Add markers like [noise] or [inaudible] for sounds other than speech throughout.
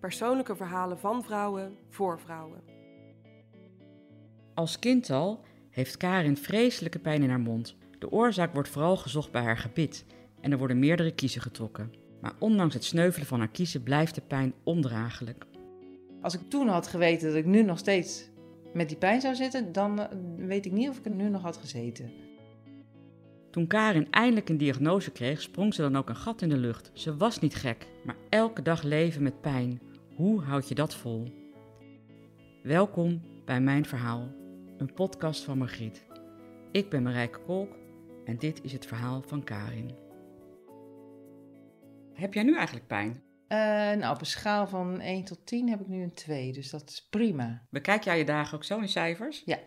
Persoonlijke verhalen van vrouwen voor vrouwen. Als kind al heeft Karin vreselijke pijn in haar mond. De oorzaak wordt vooral gezocht bij haar gebit en er worden meerdere kiezen getrokken. Maar ondanks het sneuvelen van haar kiezen blijft de pijn ondraaglijk. Als ik toen had geweten dat ik nu nog steeds met die pijn zou zitten, dan eh, weet ik niet of ik er nu nog had gezeten. Toen Karin eindelijk een diagnose kreeg, sprong ze dan ook een gat in de lucht. Ze was niet gek, maar elke dag leven met pijn. Hoe houd je dat vol? Welkom bij Mijn Verhaal, een podcast van Margriet. Ik ben Marijke Kolk en dit is het verhaal van Karin. Heb jij nu eigenlijk pijn? Uh, nou, op een schaal van 1 tot 10 heb ik nu een 2, dus dat is prima. Bekijk jij je dagen ook zo in cijfers? Ja.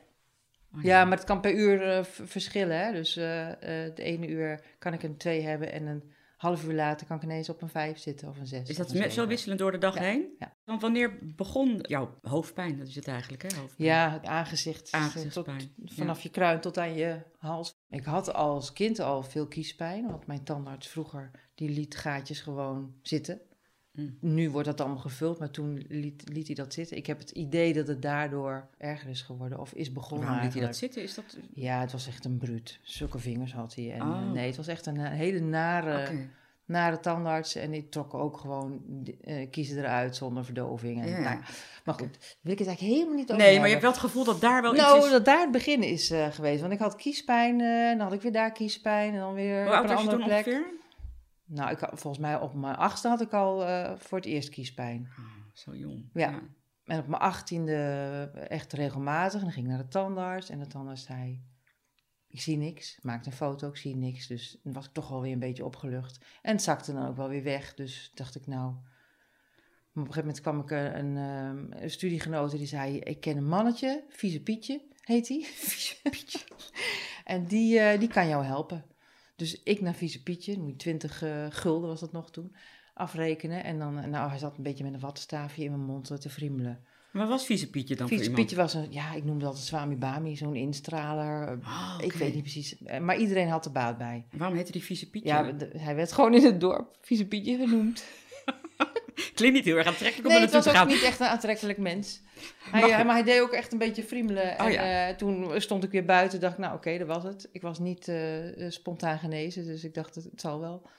Oh, ja. maar het kan per uur uh, verschillen. Hè? Dus uh, de ene uur kan ik een 2 hebben en een half uur later kan ik ineens op een 5 zitten of een 6. Is dat zo wisselend door de dag ja. heen? Ja. Want wanneer begon jouw hoofdpijn? Dat is het eigenlijk, hè? Hoofdpijn. Ja, het aangezicht. Aangezichtspijn. Tot, vanaf ja. je kruin tot aan je hals. Ik had als kind al veel kiespijn, want mijn tandarts vroeger die liet gaatjes gewoon zitten. Mm. Nu wordt dat allemaal gevuld, maar toen liet, liet, hij dat zitten. Ik heb het idee dat het daardoor erger is geworden of is begonnen. Waarom liet hij dat zitten? Is dat... Ja, het was echt een bruut. Zulke vingers had hij. En, Oh. Nee, het was echt een hele nare, nare tandarts. En die trok ook gewoon eh, kiezen eruit zonder verdoving. En, Ja. nou, maar goed, wil ik het eigenlijk helemaal niet over Nee, maar je hebt wel het gevoel dat daar wel Nou, iets is. dat daar het begin is eh, geweest. Want ik had kiespijn, eh, dan had ik weer daar kiespijn en dan weer Hoe op een andere plek. ongeveer? Nou, ik had, volgens mij op mijn achtste had ik al eh, voor het eerst kiespijn. Oh, zo jong. Ja. En op mijn achttiende echt regelmatig. En dan ging ik naar de tandarts. En de tandarts zei, ik zie niks. Maakte een foto, ik zie niks. Dus dan was ik toch wel weer een beetje opgelucht. En het zakte dan ook wel weer weg. Dus dacht ik nou... Maar op een gegeven moment kwam ik er een, een studiegenote die zei... Ik ken een mannetje, Vieze Pietje heet hij. [laughs] En die, eh, die kan jou helpen. Dus ik naar Vieze Pietje, moet je 20 eh, gulden was dat nog toen, afrekenen. En dan, nou, hij zat een beetje met een wattenstaafje in mijn mond eh, te friemelen. Maar wat was Vieze Pietje dan Vieze voor iemand? Pietje was een, ja, ik noemde dat een Swami Bami, zo'n instraler. eh, Oh, Ik weet niet precies, eh, maar iedereen had er baat bij. Waarom heette die Vieze Pietje? Ja, hij werd gewoon in het dorp Vieze Pietje genoemd. [laughs] [laughs] Klinkt niet heel erg aantrekkelijk om Nee, er het was naartoe ook te gaan. niet echt een aantrekkelijk mens. [laughs] Hij, Maar- eh, maar hij deed ook echt een beetje friemelen. En Oh ja. eh, toen stond ik weer buiten dacht ik, nou oké, dat was het. Ik was niet eh, spontaan genezen, dus ik dacht, het, het zal wel.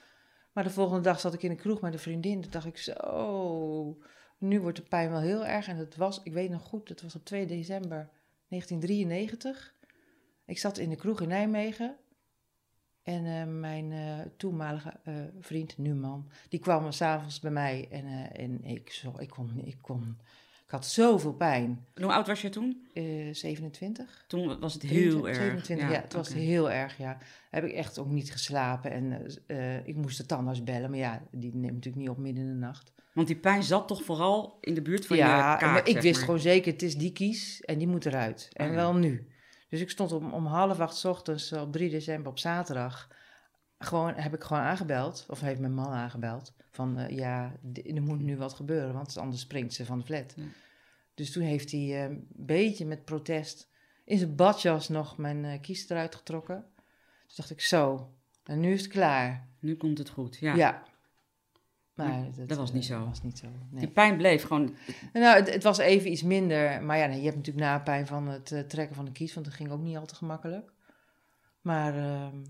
Maar de volgende dag zat ik in een kroeg met een vriendin. Toen dacht ik, zo, nu wordt de pijn wel heel erg. En dat was, ik weet nog goed, dat was op 2 december 1993. Ik zat in de kroeg in Nijmegen. En eh, mijn eh, toenmalige eh, vriend, nu man, die kwam s'avonds bij mij. En, en ik, zo, ik, kon, ik, kon, ik had zoveel pijn. En Hoe oud was je toen? Eh 27. Toen was het heel 23, erg. 27, ja, het was heel erg, ja. Heb ik echt ook niet geslapen. En ik moest de tandarts bellen. Maar ja, die neemt natuurlijk niet op midden in de nacht. Want die pijn zat toch vooral in de buurt van je ja, kaak, maar ik wist maar. gewoon zeker, het is die kies en die moet eruit. En Ah, ja. wel nu. Dus ik stond om, om half acht ochtends op 3 december op zaterdag. Gewoon, heb ik gewoon aangebeld, of heeft mijn man aangebeld. Van eh, ja, er moet nu wat gebeuren, want anders springt ze van de flat. Ja. Dus toen heeft hij eh, een beetje met protest in zijn badjas nog mijn eh, kies eruit getrokken. Dus dacht ik, zo, en nu is het klaar. Nu komt het goed, ja. Ja. Maar dat was niet eh, zo. Was niet zo. Nee. Die pijn bleef gewoon... Nou, het, het was even iets minder. Maar ja, nee, je hebt natuurlijk napijn van het eh, trekken van de kies, want dat ging ook niet al te gemakkelijk. Maar ehm,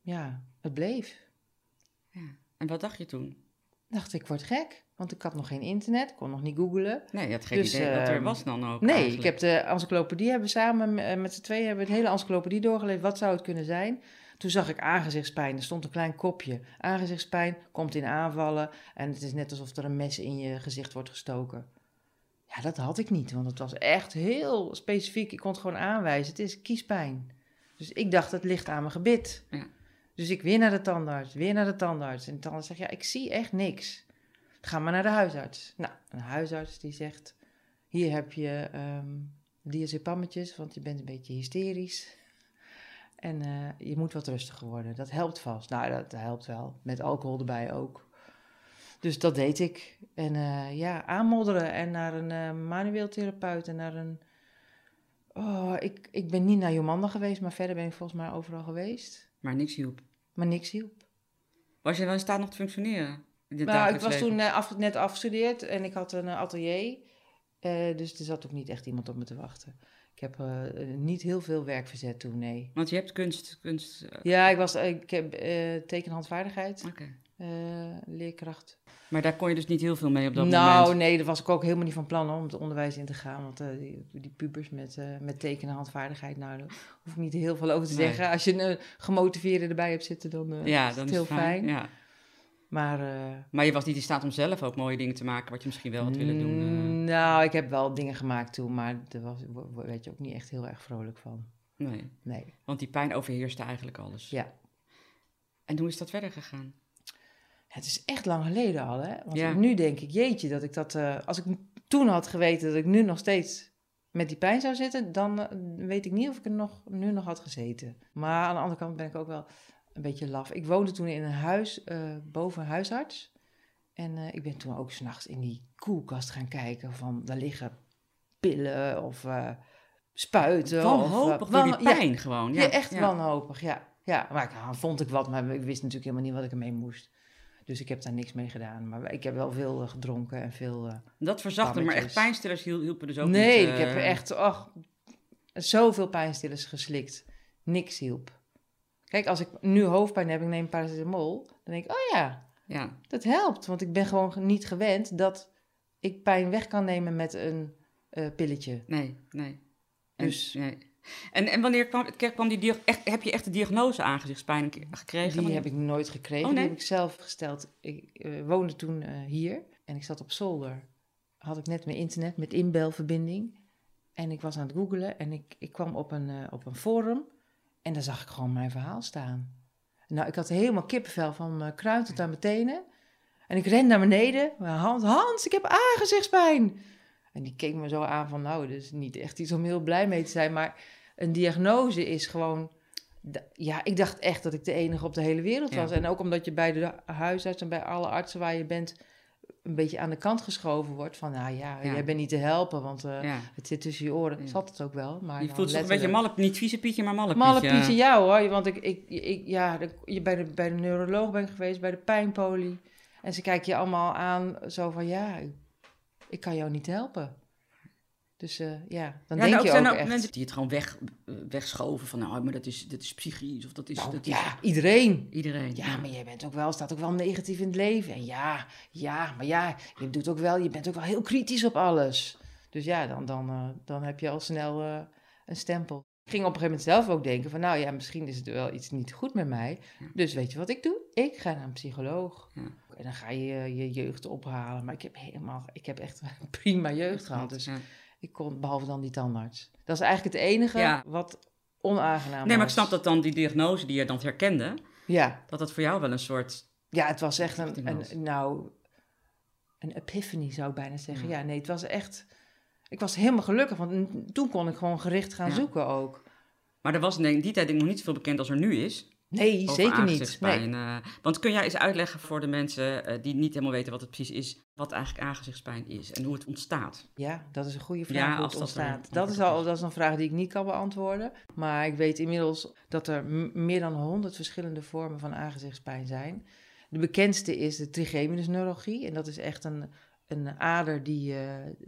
ja, het bleef. Ja. En wat dacht je toen? Dacht, ik word gek, want ik had nog geen internet, ik kon nog niet googlen. Nee, je had geen Dus, idee dat er ehm, was dan ook Nee, eigenlijk. ik heb de encyclopedie, hebben samen eh, met z'n tweeën hebben we het hele encyclopedie doorgelezen. Wat zou het kunnen zijn? Toen zag ik aangezichtspijn, er stond een klein kopje. Aangezichtspijn komt in aanvallen en het is net alsof er een mes in je gezicht wordt gestoken. Ja, dat had ik niet, want het was echt heel specifiek. Ik kon het gewoon aanwijzen, het is kiespijn. Dus ik dacht, het ligt aan mijn gebit. Ja. Dus ik weer naar de tandarts, weer naar de tandarts. En de tandarts zegt, ja, ik zie echt niks. Ga maar naar de huisarts. Nou, een huisarts die zegt, hier heb je um, diazepammetjes, want je bent een beetje hysterisch. En uh, je moet wat rustiger worden. Dat helpt vast. Nou, dat, helpt wel. Met alcohol erbij ook. Dus dat deed ik. En uh, ja, aanmodderen en naar een uh, manueel therapeut en naar een... Oh, ik, ik ben niet naar Jomanda geweest, maar verder ben ik volgens mij overal geweest. Maar niks hielp? Maar niks hielp. Was je wel in staat nog te functioneren? nou, ik was toen af, net afgestudeerd en ik had een atelier. dus er zat ook niet echt iemand op me te wachten. Ik heb uh, niet heel veel werk verzet toen, nee. Want je hebt kunst... kunst uh... Ja, ik, was, ik heb uh, tekenhandvaardigheid, okay. leerkracht. Maar daar kon je dus niet heel veel mee op dat nou, moment? Nou, nee, daar was ik ook helemaal niet van plan om het onderwijs in te gaan. Want die, die, pubers met, met tekenen handvaardigheid, nou, daar hoef ik niet heel veel over te nee. zeggen. Als je een gemotiveerde erbij hebt zitten, dan, ja, dan is het heel fijn. fijn. Ja. Maar, uh, maar je was niet in staat om zelf ook mooie dingen te maken, wat je misschien wel had willen doen? Uh... Nou, ik heb wel dingen gemaakt toen, maar daar was, weet je ook niet echt heel erg vrolijk van. Nee. nee. Want die pijn overheerste eigenlijk alles. Ja. En hoe is dat verder gegaan? Het is echt lang geleden al, hè? Want ja. nu denk ik, jeetje, dat ik dat... Uh, als ik toen had geweten dat ik nu nog steeds met die pijn zou zitten... dan weet ik niet of ik er nog, nu nog had gezeten. Maar aan de andere kant ben ik ook wel een beetje laf. Ik woonde toen in een huis uh, boven huisarts. En uh, ik ben toen ook s'nachts in die koelkast gaan kijken van daar liggen pillen of uh, spuiten. Wanhopig of, die pijn ja, gewoon. Ja, ja echt ja. wanhopig, ja. Ja, maar ik, vond ik wat, maar ik wist natuurlijk helemaal niet wat ik ermee moest. Dus ik heb daar niks mee gedaan. Maar ik heb wel veel gedronken en veel. dat verzachte, maar echt pijnstillers hielpen dus ook nee, niet. Nee, ik heb echt ach, zoveel pijnstillers geslikt. Niks hielp. Kijk, als ik nu hoofdpijn heb, ik neem paracetamol, dan denk ik, oh ja, ja, dat helpt. Want ik ben gewoon niet gewend dat ik pijn weg kan nemen met een uh, pilletje. Nee, nee. Dus... En, nee. En, en wanneer kwam, kwam die echt, heb je echt de diagnose aangezichtspijn gekregen? Die heb ik nooit gekregen, oh, nee? die heb ik zelf gesteld. Ik uh, woonde toen uh, hier en ik zat op zolder. Had ik net mijn internet met inbelverbinding. En ik was aan het googelen en ik, ik kwam op een, op een forum en daar zag ik gewoon mijn verhaal staan. Nou, ik had helemaal kippenvel van mijn kruid tot aan mijn tenen. En ik ren naar beneden. Hans, Hans, ik heb aangezichtspijn. En die keek me zo aan van, nou, dat is niet echt iets om heel blij mee te zijn. Maar een diagnose is gewoon... Ja, ik dacht echt dat ik de enige op de hele wereld was. En ook omdat je bij de huisarts en bij alle artsen waar je bent een beetje aan de kant geschoven wordt van, nou ja, jij bent niet te helpen, want uh, het zit tussen je oren. Ja. Zat het ook wel. Maar je voelt een beetje malle, niet vieze Pietje, maar malle Pietje. Malle Pietje, ja hoor. Want ik, ik, ik ja, de, bij, de, bij de neuroloog ben geweest, bij de pijnpolie. En ze kijken je allemaal aan zo van, ja, ik, ik kan jou niet helpen. Dus uh, ja, dan ja, denk nou, je ook, echt... mensen die het gewoon weg, uh, wegschoven van, nou, maar dat is, dat is psychisch of dat is... Nou, dat ja, is... iedereen. Iedereen. Ja, ja, maar jij bent ook wel, staat ook wel negatief in het leven. En ja, ja, maar ja, je doet ook wel, je bent ook wel heel kritisch op alles. Dus ja, dan, dan, uh, dan heb je al snel een stempel. Ik ging op een gegeven moment zelf ook denken van, nou ja, misschien is het wel iets niet goed met mij. Ja. Dus weet je wat ik doe? Ik ga naar een psycholoog. En dan ga je je jeugd ophalen. Maar ik heb helemaal, ik heb echt een [laughs] prima jeugd gehad. Dus ik kon, behalve dan die tandarts. Dat is eigenlijk het enige ja. wat onaangenaam was. Nee, maar ik snap dat dan die diagnose die je dan herkende, ja. dat dat voor jou wel een soort... Ja, het was echt een, een nou, een epiphany zou ik bijna zeggen. Ja. ja, nee, het was echt... Ik was helemaal gelukkig, want toen kon ik gewoon gericht gaan ja. zoeken ook. Maar er was in die tijd nog niet zoveel bekend als er nu is. Nee, zeker niet. Nee. Uh, want kun jij eens uitleggen voor de mensen uh, die niet helemaal weten wat het precies is, wat eigenlijk aangezichtspijn is en hoe het ontstaat? Ja, dat is een goede vraag. Ja, hoe het ontstaat. Dat, is al dat is een vraag die ik niet kan beantwoorden. Maar ik weet inmiddels dat er meer dan honderd verschillende vormen van aangezichtspijn zijn. De bekendste is de trigeminusneuralgie. En dat is echt een, een ader die uh,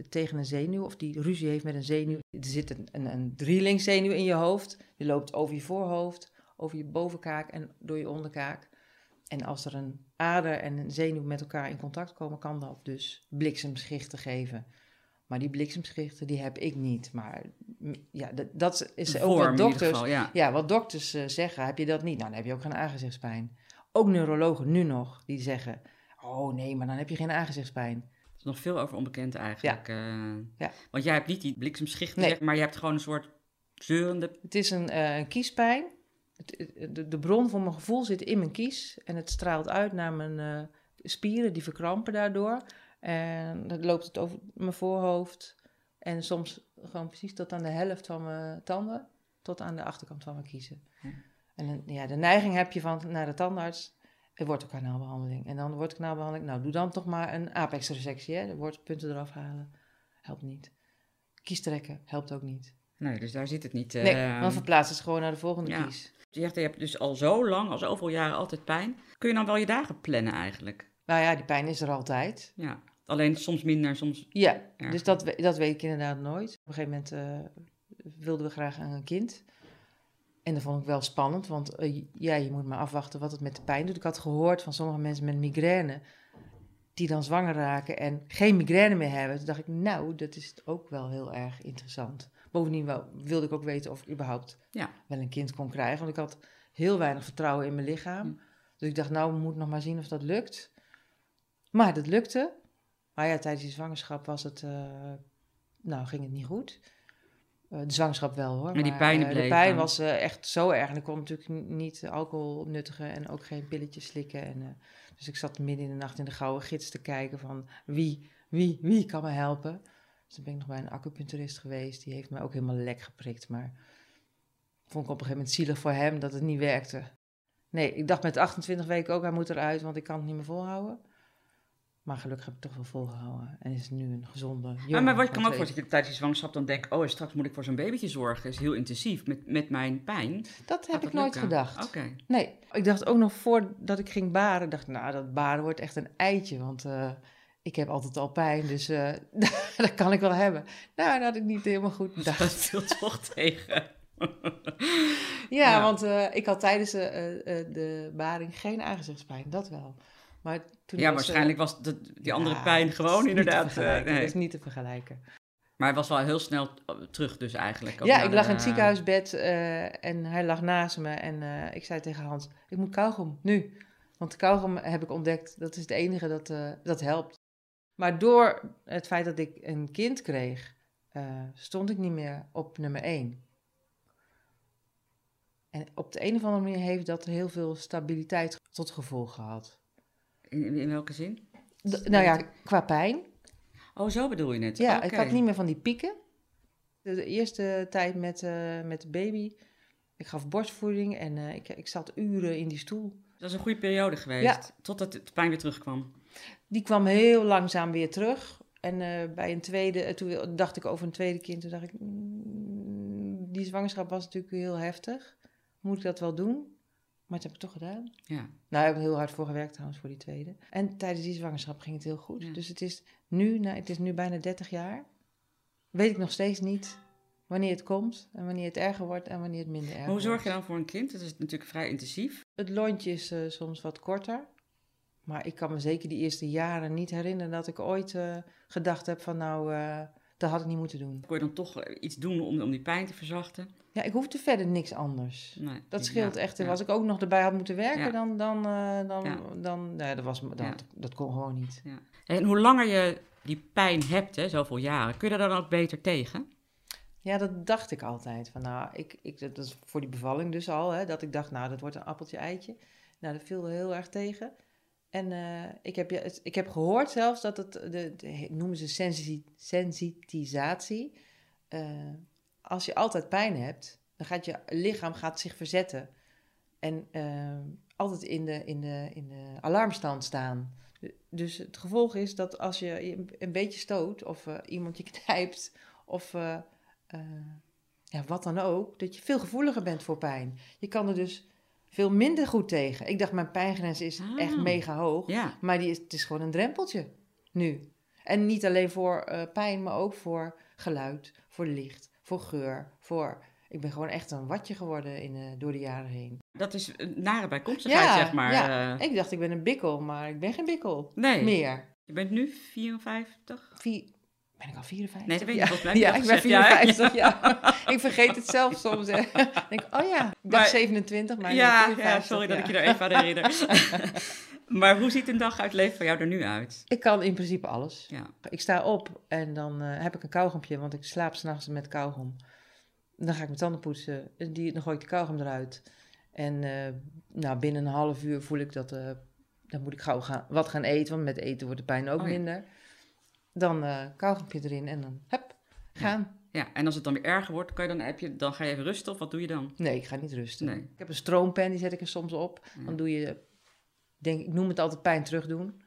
tegen een zenuw, of die ruzie heeft met een zenuw. Er zit een, een, een drielingzenuw in je hoofd. Die loopt over je voorhoofd over je bovenkaak en door je onderkaak. En als er een ader en een zenuw met elkaar in contact komen, kan dat dus bliksemschichten geven. Maar die bliksemschichten, die heb ik niet. Maar ja, dat, dat is ook wat dokters, geval, ja. ja. wat dokters uh, zeggen. Heb je dat niet? Nou, dan heb je ook geen aangezichtspijn. Ook neurologen nu nog, die zeggen... Oh nee, maar dan heb je geen aangezichtspijn. Er is nog veel over onbekend eigenlijk. Ja. Uh, ja. Want jij hebt niet die bliksemschichten, nee. maar je hebt gewoon een soort zeurende... Het is een, uh, een de, de, bron van mijn gevoel zit in mijn kies en het straalt uit naar mijn uh, spieren, die verkrampen daardoor. En dan loopt het over mijn voorhoofd En soms gewoon precies tot aan de helft van mijn tanden, tot aan de achterkant van mijn kiezen. En ja, de neiging heb je van naar de tandarts, er wordt een kanaalbehandeling. En dan wordt kanaalbehandeling, nou doe dan toch maar een apex-resectie, hè. De wortelpunten eraf halen, helpt niet. Kies trekken, helpt ook niet. Nee, dus daar zit het niet. Nee, eh, dan verplaatst het gewoon naar de volgende ja. kies. Je zegt, je hebt dus al zo lang, al zoveel jaren altijd pijn. Kun je dan wel je dagen plannen eigenlijk? Nou ja, die pijn is er altijd. Ja. Alleen soms minder, soms... Ja, dus dat, dat weet ik inderdaad nooit. Op een gegeven moment eh, wilden we graag een kind. En dat vond ik wel spannend, want eh, ja, je moet maar afwachten wat het met de pijn doet. Ik had gehoord van sommige mensen met migraine, die dan zwanger raken en geen migraine meer hebben. Toen dacht ik, nou, dat is ook wel heel erg interessant. Bovendien wel, wilde ik ook weten of ik überhaupt Ja. wel een kind kon krijgen, want ik had heel weinig vertrouwen in mijn lichaam. Hm. Dus ik dacht, nou, we moeten nog maar zien of dat lukt. Maar dat lukte. Maar ja, tijdens die zwangerschap was het, eh, nou, ging het niet goed. Eh, de zwangerschap wel hoor. Maar die pijn eh, de bleef pijn was echt zo erg. En ik kon natuurlijk niet alcohol nuttigen en ook geen pilletjes slikken. En, dus ik zat midden in de nacht in de gouden gids te kijken van wie, wie, wie kan me helpen. Dus toen ben ik nog bij een acupuncturist geweest. Die heeft me ook helemaal lek geprikt. Maar vond ik op een gegeven moment zielig voor hem dat het niet werkte. Nee, ik dacht met 28 weken ook, hij moet eruit, want ik kan het niet meer volhouden. Maar gelukkig heb ik toch wel volgehouden. En is het nu een gezonde jongen. Ja, maar wat kan ook voor dat je tijdens zwangerschap dan denk, oh, straks moet ik voor zo'n babytje zorgen. Dat is heel intensief met, met mijn pijn. Dat heb ik nooit lukken? gedacht. Oké. Nee, ik dacht ook nog voordat ik ging baren, dacht ik, nou, dat baren wordt echt een eitje, want eh, ik heb altijd al pijn, dus eh, [laughs] dat kan ik wel hebben. Nou, dat had ik niet helemaal goed [laughs] Dat bedacht. viel toch tegen. [laughs] Ja, Ja. want eh, ik had tijdens de, eh, de baring geen aangezichtspijn, dat wel. Maar toen Ja, was, waarschijnlijk was dat, die andere ja, pijn dat gewoon inderdaad. nee. Dat is niet te vergelijken. Maar hij was wel heel snel terug dus eigenlijk. Ja, ik lag de- in het ziekenhuisbed eh, en hij lag naast me. En ik zei tegen Hans, ik moet kauwgom, nu. Want kauwgom heb ik ontdekt, dat is het enige dat, dat helpt. Maar door het feit dat ik een kind kreeg, eh, stond ik niet meer op nummer één. En op de een of andere manier heeft dat heel veel stabiliteit tot gevolg gehad. In, in welke zin? D- nou ja, qua pijn. Oh, zo bedoel je het? Ja, ik had niet meer van die pieken. De, de eerste tijd met, eh, met de baby. Ik gaf borstvoeding en eh, ik, ik zat uren in die stoel. Dat is een goede periode geweest. Ja. Totdat de pijn weer terugkwam. Die kwam heel langzaam weer terug. En eh, bij een tweede, eh, toen dacht ik over een tweede kind. Toen dacht ik, mm, die zwangerschap was natuurlijk heel heftig. Moet ik dat wel doen? Maar dat heb ik toch gedaan. Ja. Nou, ik heb er heel hard voor gewerkt trouwens voor die tweede. En tijdens die zwangerschap ging het heel goed. Ja. Dus het is nu, nou, het is nu bijna 30 jaar. Weet ik nog steeds niet wanneer het komt. En wanneer het erger wordt en wanneer het minder erg Maar hoe zorg je wordt. dan voor een kind? Dat is natuurlijk vrij intensief. Het lontje is eh, soms wat korter. Maar ik kan me zeker die eerste jaren niet herinneren dat ik ooit eh, gedacht heb van nou, eh, dat had ik niet moeten doen. Kon je dan toch iets doen om, om die pijn te verzachten? Ja, ik hoefde verder niks anders. Nee. Dat Ja, scheelt echt. ja. Als ik ook nog erbij had moeten werken, Ja. dan, dan, dan, dan nee, dat, was, Ja. dat kon gewoon niet. En hoe langer je die pijn hebt, hè, zoveel jaren, kun je daar dan ook beter tegen? Ja, dat dacht ik altijd. Van, nou, ik, ik, dat is voor die bevalling dus al, hè, dat ik dacht, nou, dat wordt een appeltje eitje. Nou, dat viel heel erg tegen. En eh, ik, heb, ik heb gehoord zelfs dat het, de, noemen ze sensi- sensitisatie. Eh, als je altijd pijn hebt, dan gaat je lichaam gaat zich verzetten. En eh, altijd in de, in, de, in de alarmstand staan. Dus het gevolg is dat als je een beetje stoot of iemand je knijpt of eh, ja, wat dan ook, dat je veel gevoeliger bent voor pijn. Je kan er dus veel minder goed tegen. Ik dacht, mijn pijngrens is Ah. echt mega hoog, Ja. maar die is, het is gewoon een drempeltje nu. En niet alleen voor eh, pijn, maar ook voor geluid, voor licht, voor geur, voor... Ik ben gewoon echt een watje geworden in, eh, door de jaren heen. Dat is een nare bijkomstigheid, zeg maar. ja. ik dacht ik ben een bikkel, maar ik ben geen bikkel nee, meer. je bent nu 54? Vier, ben ik al 54? Nee, dat weet ik ja. niet. Volgens mij Ja, ik je ben al gezegd, ja. 54, ja. [laughs] ik vergeet het zelf soms. Hè. Ik denk, oh ja, ik dacht Maar- 27, maar ja, nee, ja, 54, sorry dat ik je er even aan herinner. [laughs] maar hoe ziet een dag uit het leven van jou er nu uit? Ik kan in principe alles. Ik sta op en dan eh, heb ik een kauwgompje, want ik slaap s'nachts met kauwgom. Dan ga ik mijn tanden poetsen, en die, dan gooi ik de kauwgom eruit. En eh, nou, binnen een half uur voel ik dat, eh, dan moet ik gauw gaan, wat gaan eten, want met eten wordt de pijn ook Oh minder. Dan kauwgompje erin en dan, hup, gaan. Ja, en als het dan weer erger wordt, kan je dan, heb je, dan ga je even rusten of wat doe je dan? Nee, ik ga niet rusten. Nee. Ik heb een stroompen, die zet ik er soms op. Ja. Dan doe je, denk, ik noem het altijd pijn terugdoen.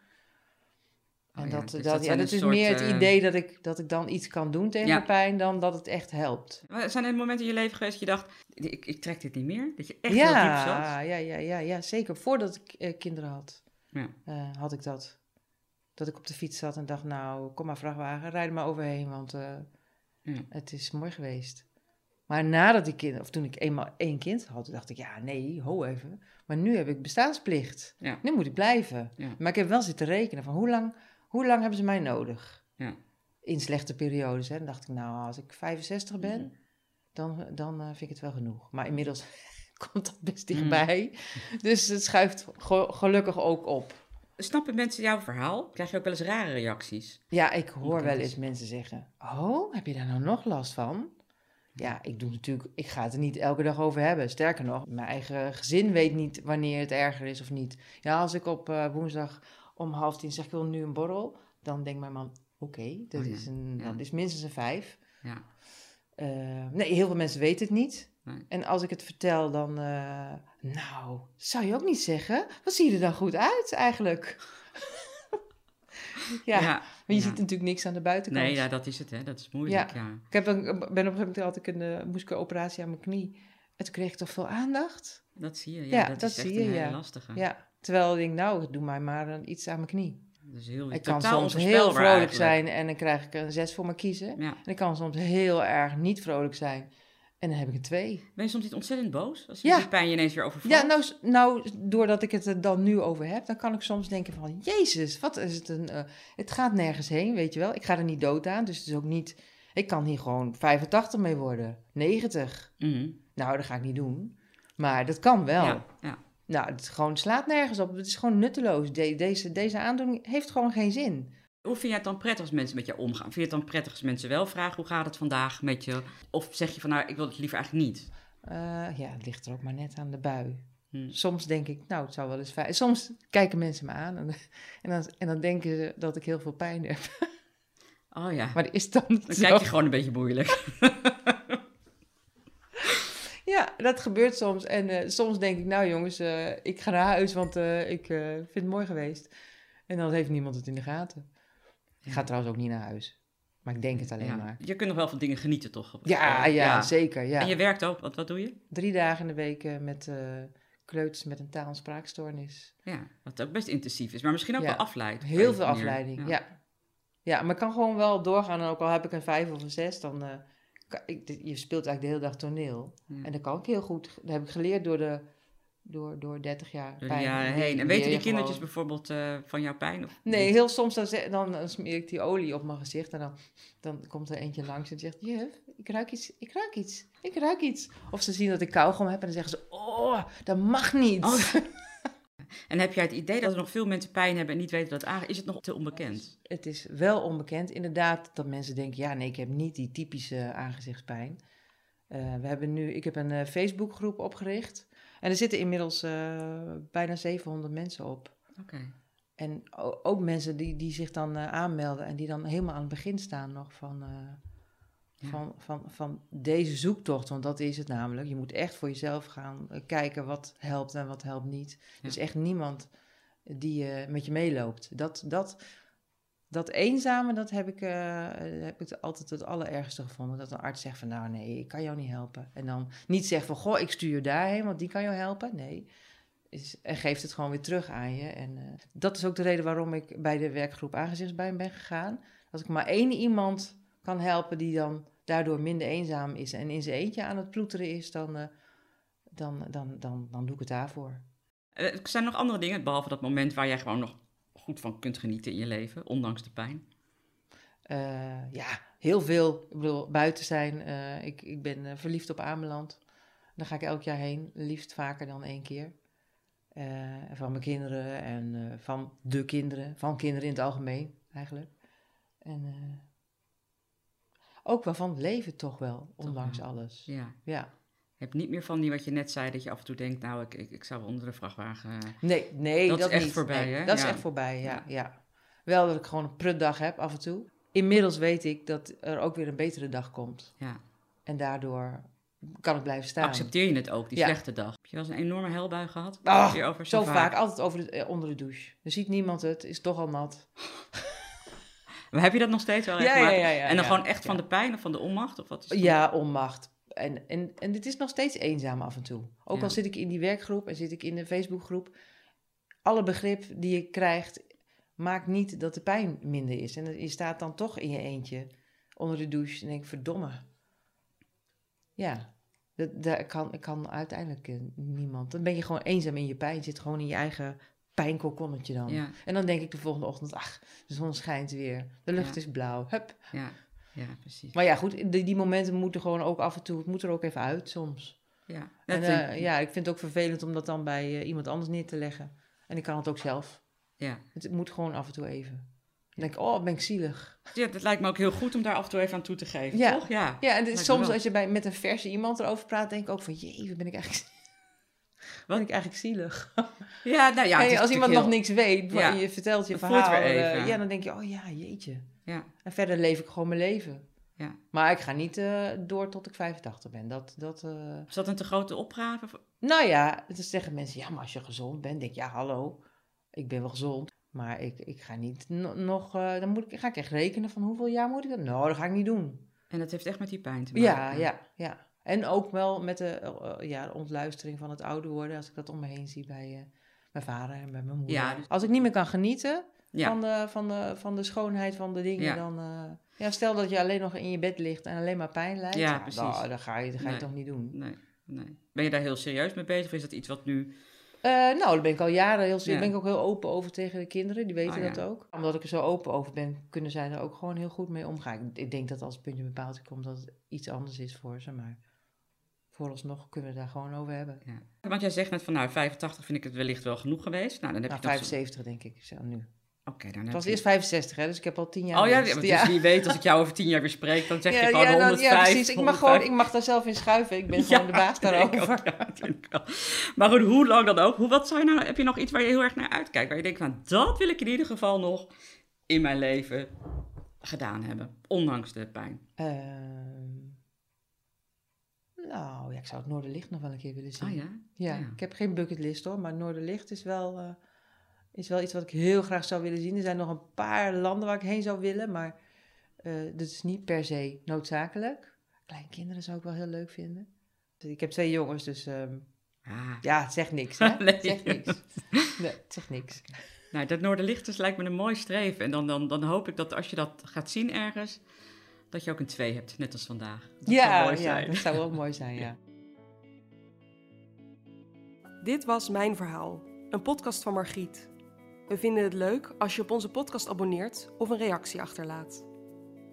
En Oh ja, dat, dus dat, dat ja, dat is soort, meer het eh, idee dat ik, dat ik dan iets kan doen tegen Ja. pijn dan dat het echt helpt. Zijn er momenten in je leven geweest dat je dacht, ik, ik trek dit niet meer? Dat je echt heel diep ja, zat? ja, ja, ja, ja, zeker. Voordat ik eh, kinderen had, Ja. had ik dat. Dat ik op de fiets zat en dacht, nou, kom maar vrachtwagen, rijd er maar overheen, want eh, het is mooi geweest. Maar nadat ik kind, of toen ik eenmaal één kind had, dacht ik, ja, nee, ho even. Maar nu heb ik bestaansplicht. Ja. Nu moet ik blijven. Ja. Maar ik heb wel zitten rekenen van hoe lang, hoe lang hebben ze mij nodig? Ja. In slechte periodes. Hè. Dan dacht ik, nou, als ik 65 ben, Mhm. dan, dan eh, vind ik het wel genoeg. Maar inmiddels [laughs] komt dat best Mhm. dichtbij. Dus het schuift ge- gelukkig ook op. Snappen mensen jouw verhaal? Krijg je ook wel eens rare reacties? Ja, ik hoor wel eens mensen zeggen: Oh, heb je daar nou nog last van? Ja, ik doe natuurlijk, ik ga het er niet elke dag over hebben. Sterker nog, mijn eigen gezin weet niet wanneer het erger is of niet. Ja, als ik op eh, woensdag om half tien zeg ik wil nu een borrel, dan denkt mijn man: Oké, dat, Oh ja, is een, ja. dat is minstens een vijf. Ja. Eh, nee, heel veel mensen weten het niet. Nee. En als ik het vertel, dan. eh, nou, zou je ook niet zeggen? Wat zie je er dan goed uit eigenlijk? [laughs] ja, maar je ja. ziet natuurlijk niks aan de buitenkant. Nee, ja, dat is het, hè. Dat is moeilijk, ja. Ik heb een, ben op een gegeven moment had ik een, moest ik een operatie aan mijn knie. En toen kreeg ik toch veel aandacht. Dat zie je, ja. Dat, dat is echt zie je, een hele ja. lastige. Ja. Terwijl ik denk, nou, doe mij maar een, iets aan mijn knie. Dat is heel, Ik kan soms heel vrolijk eigenlijk. zijn en dan krijg ik een zes voor me kiezen. Ja. En ik kan soms heel erg niet vrolijk zijn. En dan heb ik een twee. Ben je soms niet ontzettend boos? Als je Ja. die pijn je ineens weer overvalt? Ja, nou, nou, doordat ik het er dan nu over heb, dan kan ik soms denken van, jezus, wat is het een... eh, het gaat nergens heen, weet je wel. Ik ga er niet dood aan, dus het is ook niet... Ik kan hier gewoon 85 mee worden, 90. Mhm. Nou, dat ga ik niet doen. Maar dat kan wel. Ja, ja. Nou, het gewoon, slaat nergens op. Het is gewoon nutteloos. De- deze, deze aandoening heeft gewoon geen zin. Hoe vind jij het dan prettig als mensen met je omgaan? Vind je het dan prettig als mensen wel vragen, hoe gaat het vandaag met je? Of zeg je van, nou, ik wil het liever eigenlijk niet? Eh, ja, het ligt er ook maar net aan de bui. Hm. Soms denk ik, nou, het zou wel eens fijn... Soms kijken mensen me aan en, en, dan, en dan denken ze dat ik heel veel pijn heb. Oh ja, Maar is dan dan zo. kijk je gewoon een beetje moeilijk. [laughs] Ja, dat gebeurt soms. En eh, soms denk ik, nou jongens, eh, ik ga naar huis, want ik vind het mooi geweest. En dan heeft niemand het in de gaten. Ik ga trouwens ook niet naar huis. Maar ik denk het alleen Ja. maar. Je kunt nog wel van dingen genieten, toch? Ja, Eh, ja, zeker. Ja. En je werkt ook, wat, wat doe je? Drie dagen in de week eh, met eh kleuters met een taal- en spraakstoornis. Ja, wat ook best intensief is, maar misschien ook Ja. wel afleidt. op Heel veel afleiding, ja. ja. maar ik kan gewoon wel doorgaan. En ook al heb ik een vijf of een zes, dan... ik, je speelt eigenlijk de hele dag toneel. Ja. En dat kan ik heel goed. Dat heb ik geleerd door, de, door, door 30 jaar pijn. Die heen. En weten je die kindertjes gewoon. bijvoorbeeld eh, van jouw pijn? Of Nee, niet? heel soms dan, dan, dan smeer ik die olie op mijn gezicht en dan, dan komt er eentje langs en zegt, juf, ik ruik iets, ik ruik iets, ik ruik iets. Of ze zien dat ik kauwgom heb en dan zeggen ze, oh, dat mag niet. Oh. [laughs] En heb jij het idee dat er nog veel mensen pijn hebben en niet weten dat het? Is het nog te onbekend? Het is wel onbekend, inderdaad, dat mensen denken, ja, nee, ik heb niet die typische aangezichtspijn. Eh, we hebben nu, ik heb een eh, Facebookgroep opgericht en er zitten inmiddels eh, bijna 700 mensen op. Oké. En ook mensen die, die zich dan eh, aanmelden en die dan helemaal aan het begin staan nog van, eh, Ja. van, van, van deze zoektocht. Want dat is het namelijk. Je moet echt voor jezelf gaan kijken wat helpt en wat helpt niet. Er is echt niemand die met je meeloopt. Dat, dat, dat eenzame, dat heb ik, eh, heb ik altijd het allerergste gevonden. Dat een arts zegt van nou nee, ik kan jou niet helpen. En dan niet zegt van goh, ik stuur je daarheen, want die kan jou helpen. Nee, is, en geeft het gewoon weer terug aan je. En eh, dat is ook de reden waarom ik bij de werkgroep aangezichtsbijn ben gegaan. Als ik maar één iemand kan helpen die dan daardoor minder eenzaam is en in zijn eentje aan het ploeteren is, dan, eh, dan, dan, dan, dan doe ik het daarvoor. Eh, zijn er nog andere dingen, behalve dat moment waar jij gewoon nog goed van kunt genieten in je leven, ondanks de pijn? Eh, ja, heel veel. Ik bedoel, buiten zijn. Eh, ik, ik ben eh, verliefd op Ameland. Daar ga ik elk jaar heen, liefst vaker dan één keer. Van mijn kinderen en van de kinderen, van kinderen in het algemeen eigenlijk. En ook wel van het leven toch wel, ondanks wel. alles. Ja. Ja. Hebt niet meer van die wat je net zei, dat je af en toe denkt, nou, ik, ik, ik zou wel onder de vrachtwagen... Nee, nee, Dat dat, is echt niet. voorbij, Nee, hè? Dat is echt voorbij, ja, Ja. ja. Wel dat ik gewoon een prutdag heb af en toe. inmiddels weet ik dat er ook weer een betere dag komt. Ja. En daardoor kan ik blijven staan. Accepteer je het ook, die Ja. slechte dag? Heb je wel eens een enorme helbui gehad? Ah, Hierover Zo vaak, altijd over de, eh, onder de douche. Er ziet niemand het, is toch al nat. Maar heb je dat nog steeds wel Ja, ja, ja, ja, En dan gewoon echt van de pijn of van de onmacht? Of wat is? Ja, onmacht. En, en, en dit is nog steeds eenzaam af en toe. Ook Ja. al zit ik in die werkgroep en zit ik in de Facebookgroep. Alle begrip die je krijgt, maakt niet dat de pijn minder is. En je staat dan toch in je eentje onder de douche en denk, verdomme. Ja, dat, dat kan, kan uiteindelijk eh, niemand. Dan ben je gewoon eenzaam in je pijn. Je zit gewoon in je eigen pijnkokonnetje dan. Ja, En dan denk ik de volgende ochtend, ach, de zon schijnt weer. De lucht Ja. is blauw. Hup. ja, ja, precies. Maar ja, goed, die, die momenten moeten gewoon ook af en toe, het moet er ook even uit soms. Ja, En eh, ja, ik vind het ook vervelend om dat dan bij eh, iemand anders neer te leggen. En ik kan het ook zelf. ja. Het moet gewoon af en toe even. Dan denk ik, oh, ben ik zielig. ja, dat lijkt me ook heel goed om daar af en toe even aan toe te geven, Ja. toch? Ja, Ja, en is soms als je bij, met een verse iemand erover praat, denk ik ook van, jee, wat ben ik eigenlijk, [laughs] wat ben ik eigenlijk zielig. ja nou ja. Hey, als iemand nog niks weet, maar Ja. je vertelt je verhaal, eh, ja, dan denk je, oh ja, jeetje. Ja, En verder leef ik gewoon mijn leven. ja. Maar ik ga niet eh, door tot ik 85 ben. Dat, dat, eh, Is dat een te grote opgave? Nou ja, dan zeggen mensen, ja, maar als je gezond bent, denk ik, ja, hallo, ik ben wel gezond. Maar ik, ik ga niet no- nog, eh, dan moet ik, ga ik echt rekenen van hoeveel jaar moet ik dat? Nou, dat ga ik niet doen. En dat heeft echt met die pijn te maken. Ja, ja, ja. En ook wel met de, ja, de ontluistering van het ouder worden, als ik dat om me heen zie bij mijn vader en bij mijn moeder. Ja, dus- Als ik niet meer kan genieten Ja. van, de, van, de, van de schoonheid van de dingen, Ja. dan... eh, ja, stel dat je alleen nog in je bed ligt en alleen maar pijn lijdt. Ja, nou, precies. dan ga je, dan ga je Nee. toch niet doen. Nee, nee. Ben je daar heel serieus mee bezig? Of is dat iets wat nu... Eh, nou, daar ben ik al jaren heel serieus. Ja. ben ik ook heel open over tegen de kinderen. Die weten Oh, dat ook. Omdat ik er zo open over ben, kunnen zij er ook gewoon heel goed mee omgaan. Ik, denk dat als het puntje bepaald komt, dat het iets anders is voor ze. Maar vooralsnog kunnen we het daar gewoon over hebben. Ja. Want jij zegt net van, nou, 85 vind ik het wellicht wel genoeg geweest. Nou, dan heb Nou, je nog zo- 75 denk ik zo nu. Oké, dan Het was je- eerst 65, hè, dus ik heb al 10 jaar Oh ja, dus wie weet, als ik jou over tien jaar weer spreek, dan zeg je Ja, gewoon ja, dan- 105. ja, precies. Ik mag, gewoon, ik mag daar zelf in schuiven. Ik ben [laughs] gewoon de baas [laughs] daarover. ook, ja. Maar goed, hoe lang dan ook? Hoe, wat zou je nou, heb je nog iets waar je heel erg naar uitkijkt? Waar je denkt van, dat wil ik in ieder geval nog in mijn leven gedaan hebben. Ondanks de pijn. Ehm, nou, ja, ik zou het Noorderlicht nog wel een keer willen zien. Ah ja? Ja, Ja. ik heb geen bucketlist hoor, maar Noorderlicht is wel, eh, is wel iets wat ik heel graag zou willen zien. Er zijn nog een paar landen waar ik heen zou willen, maar eh dat is niet per se noodzakelijk. Kleinkinderen zou ik wel heel leuk vinden. Ik heb twee jongens, dus ehm, Ah. ja, het zegt niks. Hè? [laughs] Nee. Het zegt niks. Nee, het zegt niks. Nou, dat Noorderlichters lijkt me een mooi streven. En dan, dan, dan hoop ik dat als je dat gaat zien ergens, dat je ook een twee hebt, net als vandaag. Dat zou ja, mooi ja, dat zou wel mooi zijn, ja. [laughs] Dit was Mijn Verhaal, een podcast van Margriet. We vinden het leuk als je op onze podcast abonneert of een reactie achterlaat.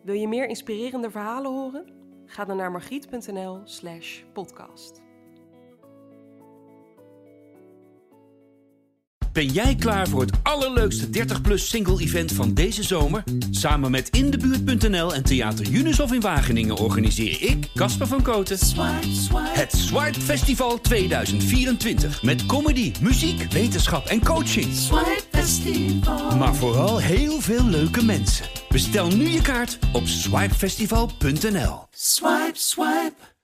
Wil je meer inspirerende verhalen horen? Ga dan naar margriet.nl/slash podcast. Ben jij klaar voor het allerleukste 30-plus single-event van deze zomer? Samen met Indebuurt.nl en Theater Unisof in Wageningen organiseer ik, Casper van Koten, het Swipe Festival 2024. Met comedy, muziek, wetenschap en coaching. Maar vooral heel veel leuke mensen. Bestel nu je kaart op swipefestival.nl. Swipe, swipe.